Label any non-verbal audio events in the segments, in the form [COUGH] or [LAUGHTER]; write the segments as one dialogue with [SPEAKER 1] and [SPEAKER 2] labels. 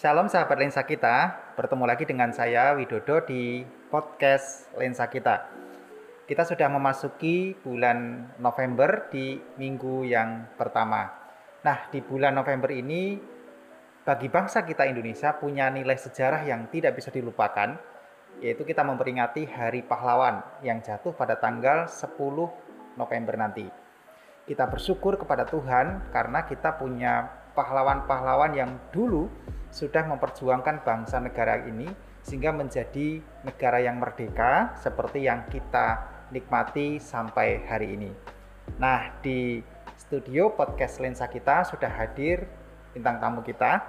[SPEAKER 1] Shalom sahabat lensa kita, bertemu lagi dengan saya Widodo di podcast lensa kita. Kita sudah memasuki bulan November di minggu yang pertama. Nah, di bulan November ini bagi bangsa kita Indonesia punya nilai sejarah yang tidak bisa dilupakan, yaitu kita memperingati Hari Pahlawan yang jatuh pada tanggal 10 November nanti. Kita bersyukur kepada Tuhan karena kita punya pahlawan-pahlawan yang dulu sudah memperjuangkan bangsa negara ini sehingga menjadi negara yang merdeka seperti yang kita nikmati sampai hari ini. Nah, di studio podcast Lensa kita sudah hadir bintang tamu kita.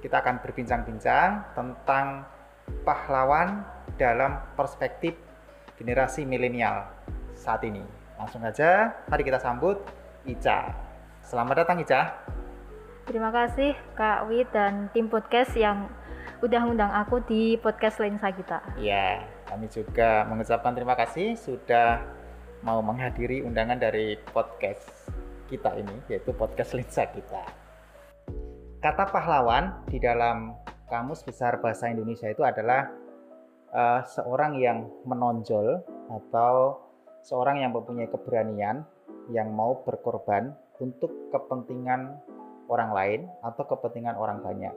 [SPEAKER 1] Kita akan berbincang-bincang tentang pahlawan dalam perspektif generasi milenial saat ini. Langsung aja, mari kita sambut Ica. Selamat datang Ica.
[SPEAKER 2] Terima kasih Kak Wi dan tim podcast yang udah ngundang aku di podcast Lensa kita.
[SPEAKER 1] Ya, kami juga mengucapkan terima kasih sudah mau menghadiri undangan dari podcast kita ini, yaitu podcast Lensa kita. Kata pahlawan di dalam Kamus Besar Bahasa Indonesia itu adalah uh, seorang yang menonjol atau seorang yang mempunyai keberanian yang mau berkorban untuk kepentingan orang lain atau kepentingan orang banyak,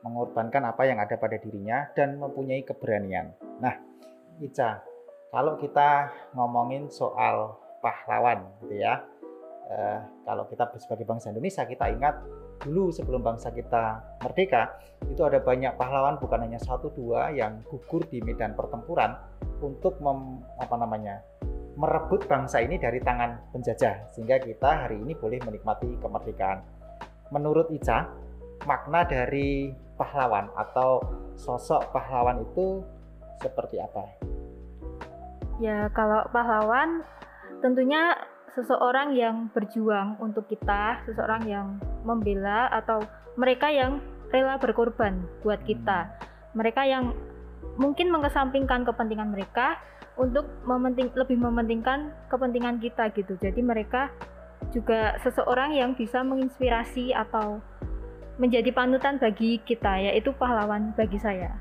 [SPEAKER 1] mengorbankan apa yang ada pada dirinya dan mempunyai keberanian. Nah, Ica, kalau kita ngomongin soal pahlawan gitu ya, eh, kalau kita sebagai bangsa Indonesia kita ingat dulu sebelum bangsa kita merdeka itu ada banyak pahlawan bukan hanya satu dua yang gugur di medan pertempuran untuk mem, apa namanya merebut bangsa ini dari tangan penjajah sehingga kita hari ini boleh menikmati kemerdekaan menurut Ica makna dari pahlawan atau sosok pahlawan itu seperti apa?
[SPEAKER 2] Ya, kalau pahlawan tentunya seseorang yang berjuang untuk kita, seseorang yang membela atau mereka yang rela berkorban buat kita. Mereka yang mungkin mengesampingkan kepentingan mereka untuk mementing, lebih mementingkan kepentingan kita gitu. Jadi mereka juga seseorang yang bisa menginspirasi atau menjadi panutan bagi kita yaitu pahlawan bagi saya.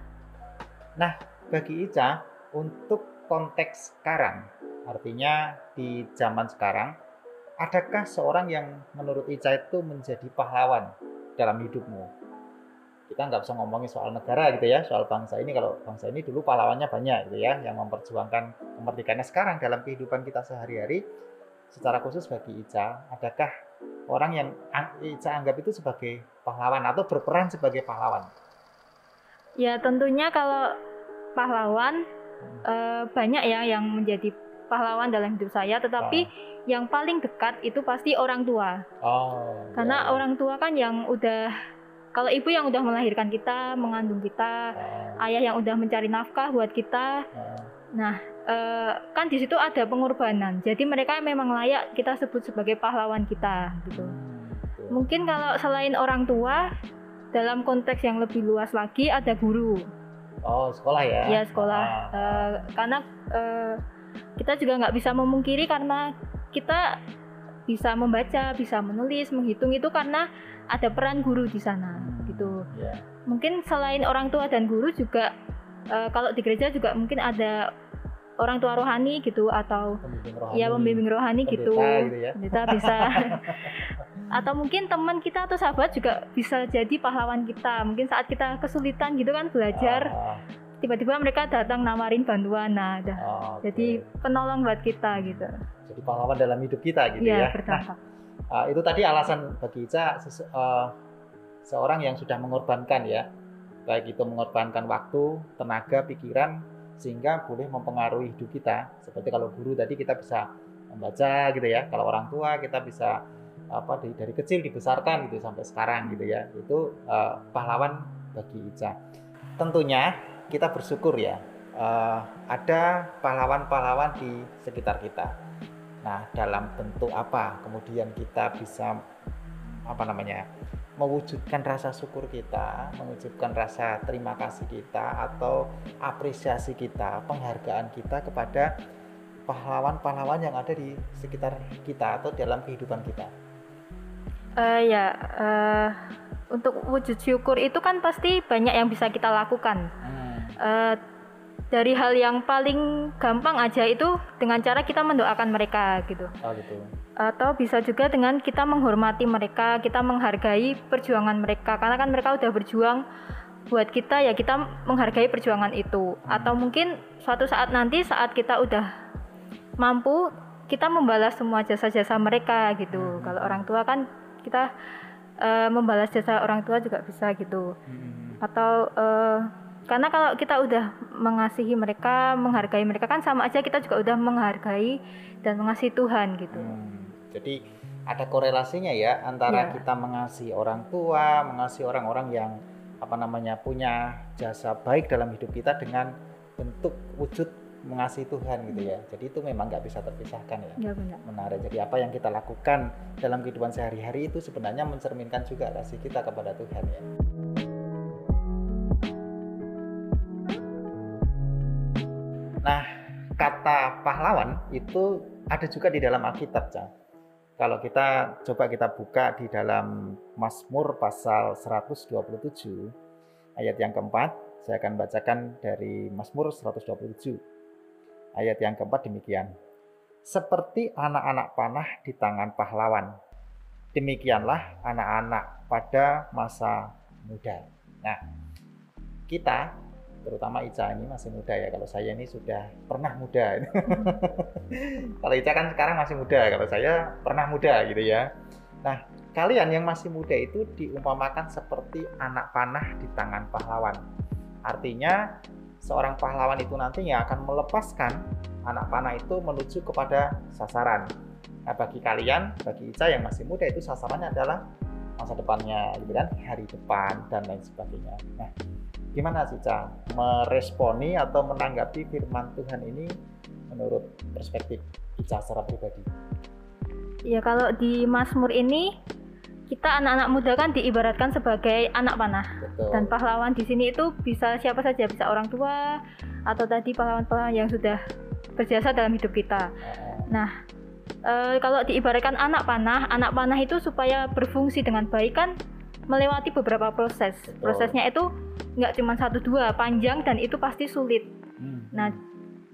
[SPEAKER 1] Nah, bagi Ica untuk konteks sekarang, artinya di zaman sekarang, adakah seorang yang menurut Ica itu menjadi pahlawan dalam hidupmu? Kita nggak bisa ngomongin soal negara gitu ya, soal bangsa ini. Kalau bangsa ini dulu pahlawannya banyak gitu ya, yang memperjuangkan kemerdekaannya sekarang dalam kehidupan kita sehari-hari secara khusus bagi Ica, adakah orang yang Ica anggap itu sebagai pahlawan atau berperan sebagai pahlawan?
[SPEAKER 2] Ya tentunya kalau pahlawan hmm. eh, banyak ya yang menjadi pahlawan dalam hidup saya, tetapi oh. yang paling dekat itu pasti orang tua. Oh. Karena ya. orang tua kan yang udah kalau ibu yang udah melahirkan kita, mengandung kita, oh. ayah yang udah mencari nafkah buat kita. Oh. Nah, uh, kan di situ ada pengorbanan. Jadi mereka memang layak kita sebut sebagai pahlawan kita gitu. Mungkin kalau selain orang tua dalam konteks yang lebih luas lagi ada guru.
[SPEAKER 1] Oh sekolah ya?
[SPEAKER 2] Ya sekolah. Ah. Uh, karena uh, kita juga nggak bisa memungkiri karena kita bisa membaca, bisa menulis, menghitung itu karena ada peran guru di sana gitu. Yeah. Mungkin selain orang tua dan guru juga uh, kalau di gereja juga mungkin ada orang tua rohani gitu atau pembimbing rohani, ya pembimbing rohani gitu, gitu ya. kita bisa. [LAUGHS] Atau mungkin teman kita atau sahabat juga bisa jadi pahlawan kita. Mungkin saat kita kesulitan gitu kan belajar ah. tiba-tiba mereka datang nawarin bantuan. Nah dah. Oh, okay. jadi penolong buat kita gitu.
[SPEAKER 1] Jadi pahlawan dalam hidup kita gitu ya, ya. Nah, uh, itu tadi alasan bagi Ica uh, seorang yang sudah mengorbankan ya. Baik itu mengorbankan waktu tenaga pikiran sehingga boleh mempengaruhi hidup kita. Seperti kalau guru tadi kita bisa membaca gitu ya. Kalau orang tua kita bisa apa dari, dari kecil dibesarkan gitu sampai sekarang gitu ya. Itu uh, pahlawan bagi Ica. Tentunya kita bersyukur ya uh, ada pahlawan-pahlawan di sekitar kita. Nah, dalam bentuk apa kemudian kita bisa apa namanya mewujudkan rasa syukur kita, mewujudkan rasa terima kasih kita atau apresiasi kita, penghargaan kita kepada pahlawan-pahlawan yang ada di sekitar kita atau dalam kehidupan kita.
[SPEAKER 2] Uh, ya, uh, untuk wujud syukur itu kan pasti banyak yang bisa kita lakukan.
[SPEAKER 1] Hmm.
[SPEAKER 2] Eh, dari hal yang paling gampang aja itu dengan cara kita mendoakan mereka gitu.
[SPEAKER 1] Oh gitu.
[SPEAKER 2] Atau bisa juga dengan kita menghormati mereka, kita menghargai perjuangan mereka karena kan mereka udah berjuang buat kita ya kita menghargai perjuangan itu. Atau mungkin suatu saat nanti saat kita udah mampu kita membalas semua jasa-jasa mereka gitu. Kalau orang tua kan kita eh, membalas jasa orang tua juga bisa gitu
[SPEAKER 1] Hmm.
[SPEAKER 2] atau eh, karena kalau kita udah mengasihi mereka, menghargai mereka kan sama aja kita juga udah menghargai dan mengasihi Tuhan gitu.
[SPEAKER 1] Hmm. Jadi ada korelasinya ya antara
[SPEAKER 2] Ya.
[SPEAKER 1] kita mengasihi orang tua, mengasihi orang-orang yang apa namanya punya jasa baik dalam hidup kita dengan bentuk wujud mengasihi Tuhan gitu ya. Jadi itu memang nggak bisa terpisahkan ya.
[SPEAKER 2] Ya benar.
[SPEAKER 1] Menarik. Jadi apa yang kita lakukan dalam kehidupan sehari-hari itu sebenarnya mencerminkan juga kasih kita kepada Tuhan ya. Nah, kata pahlawan itu ada juga di dalam Alkitab, Cang. Kalau kita coba kita buka di dalam Mazmur pasal 127 ayat yang keempat, saya akan bacakan dari Mazmur 127. Ayat yang keempat demikian. Seperti anak-anak panah di tangan pahlawan, demikianlah anak-anak pada masa muda. Nah, kita terutama Ica ini masih muda ya. Kalau saya ini sudah pernah muda. [LAUGHS] kalau Ica kan sekarang masih muda, kalau saya pernah muda gitu ya. Nah, kalian yang masih muda itu diumpamakan seperti anak panah di tangan pahlawan. Artinya seorang pahlawan itu nantinya akan melepaskan anak panah itu menuju kepada sasaran. Nah, bagi kalian, bagi Ica yang masih muda itu sasarannya adalah masa depannya, gitu kan, hari depan dan lain sebagainya. Nah, gimana sih Ca meresponi atau menanggapi firman Tuhan ini menurut perspektif Ica secara pribadi?
[SPEAKER 2] Ya kalau di Mazmur ini kita anak-anak muda kan diibaratkan sebagai anak panah
[SPEAKER 1] Betul.
[SPEAKER 2] dan pahlawan di sini itu bisa siapa saja bisa orang tua atau tadi pahlawan-pahlawan yang sudah berjasa dalam hidup kita. Nah, eh, kalau diibaratkan anak panah, anak panah itu supaya berfungsi dengan baik kan melewati beberapa proses.
[SPEAKER 1] Betul.
[SPEAKER 2] Prosesnya itu nggak cuma satu dua, panjang dan itu pasti sulit.
[SPEAKER 1] Hmm.
[SPEAKER 2] Nah,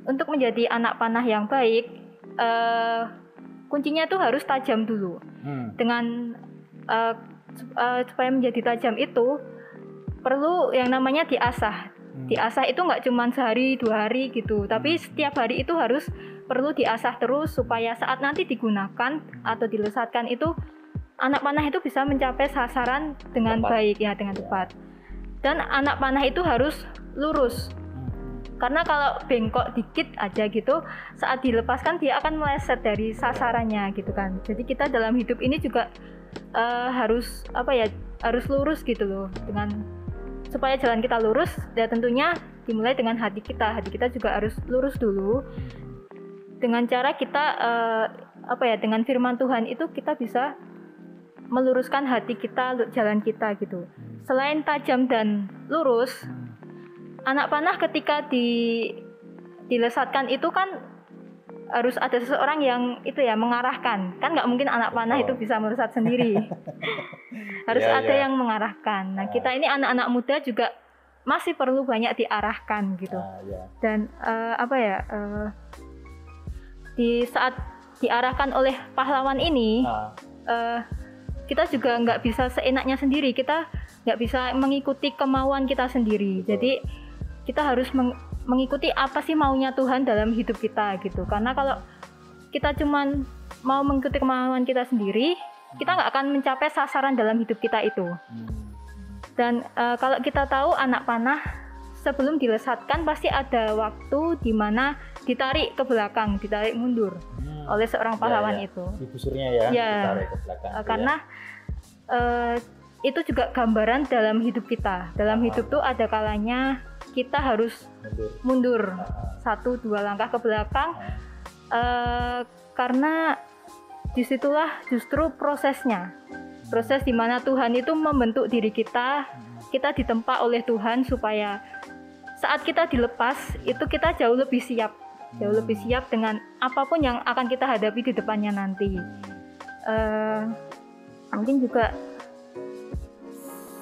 [SPEAKER 2] untuk menjadi anak panah yang baik, eh, kuncinya itu harus tajam dulu.
[SPEAKER 1] Hmm.
[SPEAKER 2] Dengan sup- eh, supaya menjadi tajam itu perlu yang namanya diasah.
[SPEAKER 1] Hmm.
[SPEAKER 2] Diasah itu nggak cuma sehari dua hari gitu, tapi setiap hari itu harus perlu diasah terus supaya saat nanti digunakan atau dilesatkan itu anak panah itu bisa mencapai sasaran dengan
[SPEAKER 1] Tepat.
[SPEAKER 2] baik ya dengan
[SPEAKER 1] Ya.
[SPEAKER 2] Dan anak panah itu harus lurus. Karena kalau bengkok dikit aja gitu saat dilepaskan dia akan meleset dari sasarannya gitu kan. Jadi kita dalam hidup ini juga eh, harus apa ya harus lurus gitu loh. Dengan supaya jalan kita lurus ya tentunya dimulai dengan hati kita. Hati kita juga harus lurus dulu. Dengan cara kita eh, apa ya dengan firman Tuhan itu kita bisa meluruskan hati kita jalan kita gitu. Selain tajam dan lurus anak panah ketika di dilesatkan itu kan harus ada seseorang yang itu ya mengarahkan kan nggak mungkin anak panah itu
[SPEAKER 1] Betul.
[SPEAKER 2] bisa melesat sendiri [LAUGHS] harus
[SPEAKER 1] Iya,
[SPEAKER 2] ada
[SPEAKER 1] iya.
[SPEAKER 2] yang mengarahkan nah
[SPEAKER 1] Ah.
[SPEAKER 2] kita ini anak-anak muda juga masih perlu banyak diarahkan gitu
[SPEAKER 1] Ah, ya.
[SPEAKER 2] dan eh, apa ya eh, di saat diarahkan oleh pahlawan ini
[SPEAKER 1] Ah,
[SPEAKER 2] eh, kita juga nggak bisa seenaknya sendiri kita nggak bisa mengikuti kemauan kita sendiri
[SPEAKER 1] Betul.
[SPEAKER 2] jadi kita harus meng- mengikuti apa sih maunya Tuhan dalam hidup kita gitu karena kalau kita cuman mau mengikuti kemauan kita sendiri kita nggak akan mencapai sasaran dalam hidup kita itu
[SPEAKER 1] hmm.
[SPEAKER 2] dan eh, kalau kita tahu anak panah sebelum dilesatkan pasti ada waktu di mana ditarik ke belakang ditarik mundur
[SPEAKER 1] Hmm.
[SPEAKER 2] oleh seorang pahlawan
[SPEAKER 1] ya.
[SPEAKER 2] itu
[SPEAKER 1] di busurnya ya,
[SPEAKER 2] Ya.
[SPEAKER 1] ditarik ke belakang.
[SPEAKER 2] Uh,
[SPEAKER 1] itu
[SPEAKER 2] karena uh, itu juga gambaran dalam hidup kita. Dalam hidup tuh ada kalanya kita harus
[SPEAKER 1] mundur.
[SPEAKER 2] satu dua langkah ke belakang uh, karena di situlah justru prosesnya. Proses di mana Tuhan itu membentuk diri kita,
[SPEAKER 1] Hmm.
[SPEAKER 2] kita ditempa oleh Tuhan supaya saat kita dilepas itu kita jauh lebih siap, jauh
[SPEAKER 1] Hmm.
[SPEAKER 2] lebih siap dengan apa pun yang akan kita hadapi di depannya nanti.
[SPEAKER 1] Hmm.
[SPEAKER 2] eh mungkin juga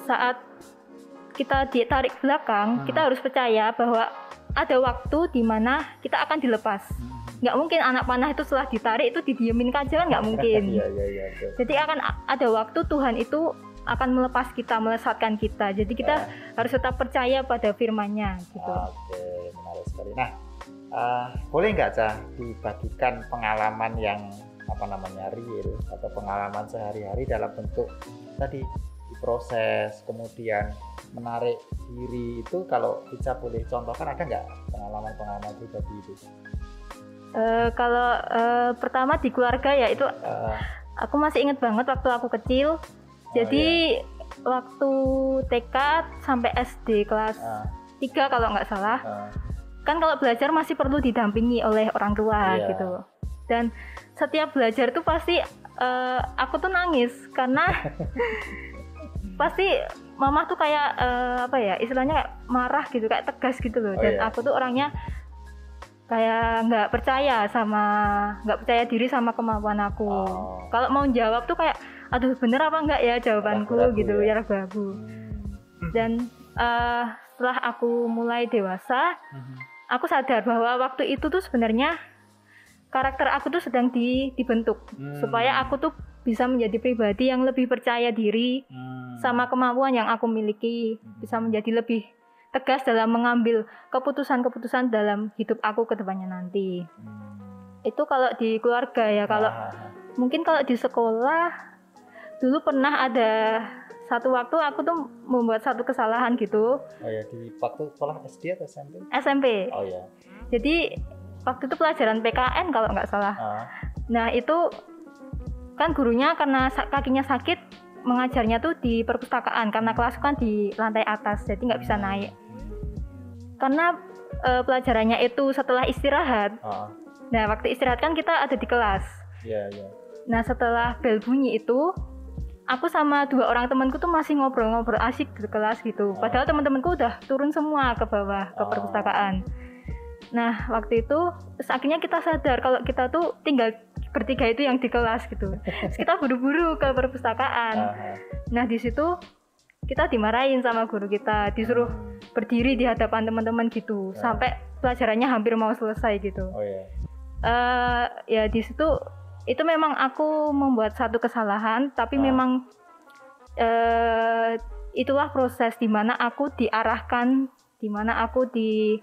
[SPEAKER 2] saat kita ditarik belakang,
[SPEAKER 1] Hmm.
[SPEAKER 2] kita harus percaya bahwa ada waktu di mana kita akan dilepas. Nggak mungkin anak panah itu setelah ditarik itu didiemin aja kan nggak [LAUGHS] mungkin.
[SPEAKER 1] Iya iya iya. betul.
[SPEAKER 2] Jadi akan ada waktu Tuhan itu akan melepas kita, melesatkan kita. Jadi kita
[SPEAKER 1] Ah.
[SPEAKER 2] harus tetap percaya pada firman-Nya gitu.
[SPEAKER 1] Oke, menarik sekali. Nah, eh, boleh nggak Cah dibagikan pengalaman yang apa namanya real atau pengalaman sehari-hari dalam bentuk tadi diproses, kemudian menarik diri itu kalau Ica boleh contohkan ada nggak pengalaman-pengalaman pribadi itu?
[SPEAKER 2] Eh, kalau eh, pertama di keluarga ya itu
[SPEAKER 1] Eh,
[SPEAKER 2] aku masih inget banget waktu aku kecil. Jadi waktu TK sampai SD kelas 3 kalau nggak salah.
[SPEAKER 1] eh,
[SPEAKER 2] kan kalau belajar masih perlu didampingi oleh orang tua
[SPEAKER 1] Iya.
[SPEAKER 2] gitu dan setiap belajar tuh pasti eh, aku tuh nangis karena [LAUGHS] pasti mama tuh kayak eh, apa ya istilahnya kayak marah gitu kayak tegas gitu loh
[SPEAKER 1] Oh,
[SPEAKER 2] dan
[SPEAKER 1] iya.
[SPEAKER 2] aku tuh orangnya kayak nggak percaya sama nggak percaya diri sama kemampuan aku
[SPEAKER 1] Oh.
[SPEAKER 2] kalau mau jawab tuh kayak aduh bener apa enggak ya jawabanku
[SPEAKER 1] Ragu-ragu
[SPEAKER 2] gitu
[SPEAKER 1] ya.
[SPEAKER 2] ya ragu-ragu
[SPEAKER 1] hmm,
[SPEAKER 2] dan eh, setelah aku mulai dewasa
[SPEAKER 1] mhm.
[SPEAKER 2] aku sadar bahwa waktu itu tuh sebenarnya karakter aku tuh sedang di- dibentuk
[SPEAKER 1] Hmm.
[SPEAKER 2] supaya aku tuh bisa menjadi pribadi yang lebih percaya diri
[SPEAKER 1] Hmm.
[SPEAKER 2] sama kemampuan yang aku miliki bisa menjadi lebih tegas dalam mengambil keputusan-keputusan dalam hidup aku ke depannya nanti
[SPEAKER 1] Hmm.
[SPEAKER 2] itu kalau di keluarga ya kalau
[SPEAKER 1] Ah,
[SPEAKER 2] mungkin kalau di sekolah dulu pernah ada satu waktu aku tuh membuat satu kesalahan gitu
[SPEAKER 1] oh ya di waktu sekolah SD atau SMP?
[SPEAKER 2] SMP
[SPEAKER 1] Oh ya.
[SPEAKER 2] jadi waktu itu pelajaran PKN kalau nggak salah
[SPEAKER 1] Ah,
[SPEAKER 2] Nah itu kan gurunya karena kakinya sakit mengajarnya tuh di perpustakaan karena kelas kan di lantai atas jadi nggak bisa naik. Karena eh, pelajarannya itu setelah istirahat.
[SPEAKER 1] Ah,
[SPEAKER 2] Nah waktu istirahat kan kita ada di kelas.
[SPEAKER 1] iya iya.
[SPEAKER 2] Nah setelah bel bunyi itu aku sama dua orang temanku tuh masih ngobrol-ngobrol asik di kelas gitu.
[SPEAKER 1] Oh.
[SPEAKER 2] Padahal teman-temanku udah turun semua ke bawah ke
[SPEAKER 1] Oh.
[SPEAKER 2] perpustakaan. Nah waktu itu akhirnya kita sadar kalau kita tuh tinggal bertiga itu yang di kelas gitu. Terus kita buru-buru ke perpustakaan.
[SPEAKER 1] Ah, ah.
[SPEAKER 2] Nah di situ kita dimarahin sama guru kita, disuruh berdiri di hadapan teman-teman gitu,
[SPEAKER 1] Ah.
[SPEAKER 2] sampai pelajarannya hampir mau selesai gitu
[SPEAKER 1] Oh ya.
[SPEAKER 2] eh ya di situ itu memang aku membuat satu kesalahan tapi
[SPEAKER 1] Ah.
[SPEAKER 2] memang eh itulah proses di mana aku diarahkan di mana aku di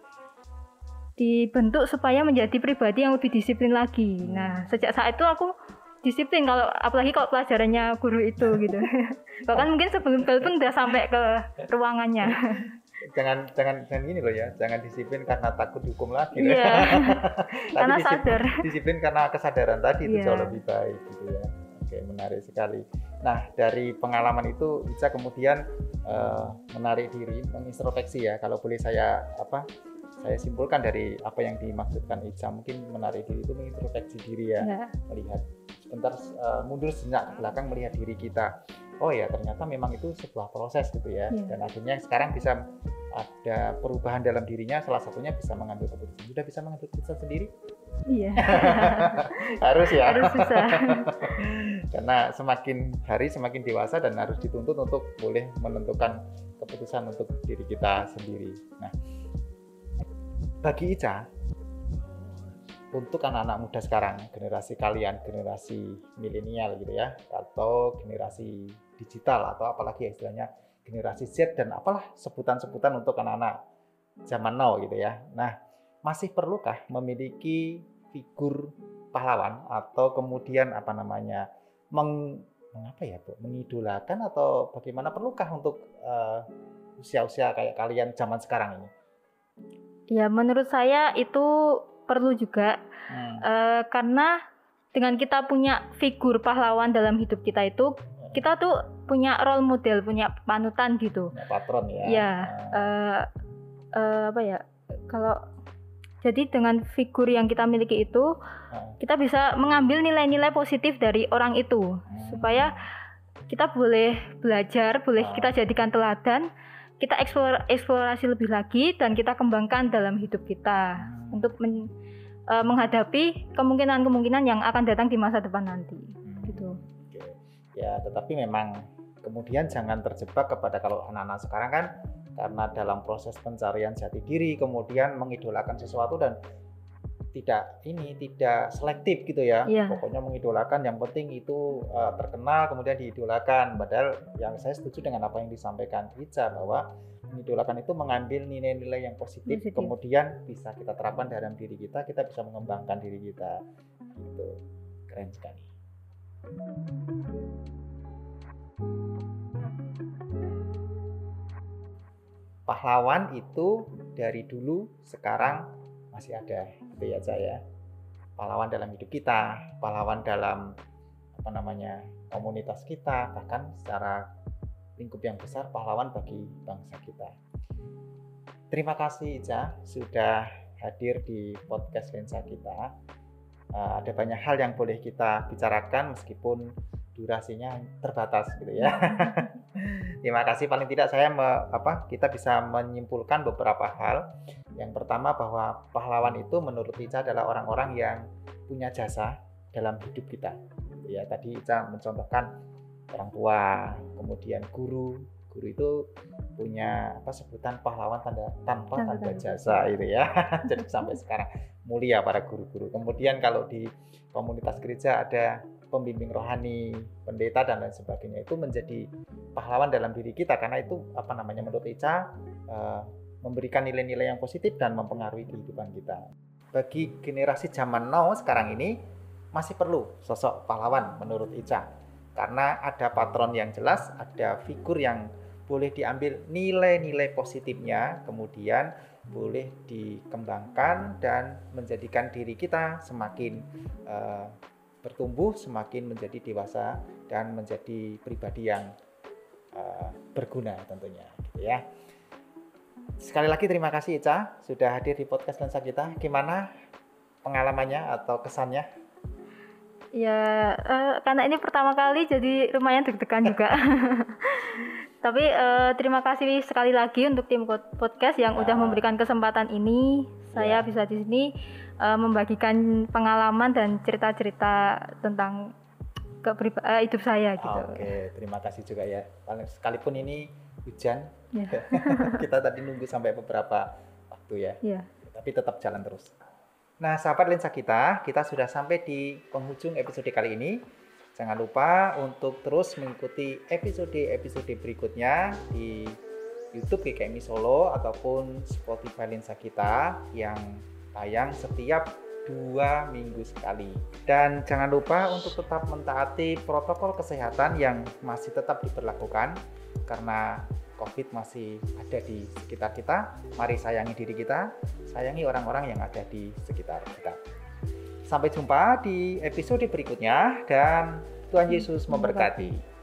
[SPEAKER 2] dibentuk supaya menjadi pribadi yang lebih disiplin lagi.
[SPEAKER 1] Hmm.
[SPEAKER 2] Nah, sejak saat itu aku disiplin kalau apalagi kalau pelajarannya guru itu [LAUGHS] gitu. Bahkan mungkin sebelum bel pun udah sampai ke ruangannya. [LAUGHS]
[SPEAKER 1] Jangan jangan jangan gini loh ya, jangan disiplin karena takut dihukum lagi.
[SPEAKER 2] Iya. [LAUGHS]
[SPEAKER 1] Tapi
[SPEAKER 2] Karena
[SPEAKER 1] disip-
[SPEAKER 2] sadar.
[SPEAKER 1] Disiplin karena kesadaran tadi itu
[SPEAKER 2] Iya.
[SPEAKER 1] jauh lebih baik gitu ya. Oke, menarik sekali. Nah, dari pengalaman itu bisa kemudian eh, menarik diri, mengintrospeksi ya. Kalau boleh saya apa? Saya simpulkan dari apa yang dimaksudkan Ica, mungkin menarik diri itu mengintrospeksi diri ya.
[SPEAKER 2] Ya.
[SPEAKER 1] melihat sebentar eh, mundur sejenak ke belakang melihat diri kita oh ya ternyata memang itu sebuah proses gitu ya
[SPEAKER 2] Iya.
[SPEAKER 1] dan akhirnya sekarang bisa ada perubahan dalam dirinya salah satunya bisa mengambil keputusan sudah bisa mengambil keputusan sendiri
[SPEAKER 2] Iya. [LAUGHS]
[SPEAKER 1] harus ya
[SPEAKER 2] Harus bisa. [LAUGHS]
[SPEAKER 1] karena semakin hari semakin dewasa dan harus dituntut untuk boleh menentukan keputusan untuk diri kita sendiri nah bagi Ica untuk anak-anak muda sekarang generasi kalian generasi milenial gitu ya atau generasi digital atau apalagi ya istilahnya generasi Z dan apalah sebutan-sebutan untuk anak-anak zaman now gitu ya. Nah masih perlukah memiliki figur pahlawan atau kemudian apa namanya meng, mengapa ya bu? Mengidolakan atau bagaimana perlukah untuk eh, usia-usia kayak kalian zaman sekarang ini
[SPEAKER 2] Ya menurut saya itu perlu juga
[SPEAKER 1] Hmm.
[SPEAKER 2] eh, karena dengan kita punya figur pahlawan dalam hidup kita itu kita tuh punya role model, punya panutan gitu.
[SPEAKER 1] Punya patron ya Nah,
[SPEAKER 2] eh, eh, apa ya? Kalau jadi dengan figur yang kita miliki itu
[SPEAKER 1] nah,
[SPEAKER 2] kita bisa mengambil nilai-nilai positif dari orang itu
[SPEAKER 1] hmm.
[SPEAKER 2] supaya kita boleh belajar, boleh
[SPEAKER 1] Ah.
[SPEAKER 2] kita jadikan teladan, kita eksplor- eksplorasi lebih lagi dan kita kembangkan dalam hidup kita
[SPEAKER 1] Hmm.
[SPEAKER 2] untuk men- eh, menghadapi kemungkinan-kemungkinan yang akan datang di masa depan nanti.
[SPEAKER 1] Hmm.
[SPEAKER 2] Gitu.
[SPEAKER 1] Oke. Ya, tetapi memang kemudian jangan terjebak kepada kalau anak-anak sekarang kan karena dalam proses pencarian jati diri kemudian mengidolakan sesuatu dan tidak ini tidak selektif gitu ya.
[SPEAKER 2] Iya.
[SPEAKER 1] pokoknya mengidolakan yang penting itu uh, terkenal kemudian diidolakan. Padahal yang saya setuju dengan apa yang disampaikan Ica bahwa mengidolakan itu mengambil nilai-nilai yang positif,
[SPEAKER 2] Positif.
[SPEAKER 1] kemudian bisa kita terapkan dalam diri kita kita bisa mengembangkan diri kita. Gitu. Keren sekali. Pahlawan itu dari dulu sekarang masih ada gitu ya saya pahlawan dalam hidup kita pahlawan dalam apa namanya komunitas kita bahkan secara lingkup yang besar pahlawan bagi bangsa kita. Terima kasih Ica sudah hadir di podcast lensa kita. Eh, ada banyak hal yang boleh kita bicarakan meskipun durasinya terbatas gitu ya [LAUGHS] terima kasih paling tidak saya me- apa kita bisa menyimpulkan beberapa hal yang pertama bahwa pahlawan itu menurut Ica adalah orang-orang yang punya jasa dalam hidup kita. Ya tadi Ica mencontohkan orang tua, kemudian guru. Guru itu punya apa sebutan pahlawan tanda tanpa tanda jasa itu ya. [LAUGHS] Jadi sampai sekarang mulia para guru-guru. Kemudian kalau di komunitas gereja ada pembimbing rohani, pendeta dan lain sebagainya itu menjadi pahlawan dalam diri kita karena itu apa namanya menurut Ica eh, memberikan nilai-nilai yang positif dan mempengaruhi kehidupan kita. Bagi generasi zaman now sekarang ini masih perlu sosok pahlawan menurut Ica. Karena ada patron yang jelas, ada figur yang boleh diambil nilai-nilai positifnya, kemudian boleh dikembangkan dan menjadikan diri kita semakin eh, bertumbuh, semakin menjadi dewasa dan menjadi pribadi yang eh, berguna tentunya, gitu ya. Sekali lagi terima kasih Ica sudah hadir di podcast lensa kita. Gimana pengalamannya atau kesannya?
[SPEAKER 2] Ya, eh, karena ini pertama kali jadi lumayan deg-degan juga. [LAUGHS] Tapi eh, terima kasih sekali lagi untuk tim pod- podcast yang
[SPEAKER 1] Ya.
[SPEAKER 2] udah memberikan kesempatan ini. Saya
[SPEAKER 1] Ya.
[SPEAKER 2] bisa di sini eh, membagikan pengalaman dan cerita-cerita tentang kepriba- eh, hidup saya gitu.
[SPEAKER 1] Oke, terima kasih juga ya. Sekalipun ini hujan,
[SPEAKER 2] Ya. [LAUGHS]
[SPEAKER 1] kita tadi nunggu sampai beberapa waktu ya.
[SPEAKER 2] Iya.
[SPEAKER 1] Tapi tetap jalan terus. Nah, sahabat lensa kita, kita sudah sampai di penghujung episode kali ini. Jangan lupa untuk terus mengikuti episode-episode berikutnya di YouTube GKMI Solo ataupun Spotify lensa kita yang tayang setiap dua minggu sekali. Dan jangan lupa untuk tetap mentaati protokol kesehatan yang masih tetap diberlakukan karena COVID masih ada di sekitar kita. Mari sayangi diri kita, sayangi orang-orang yang ada di sekitar kita. Sampai jumpa di episode berikutnya dan Tuhan Yesus memberkati.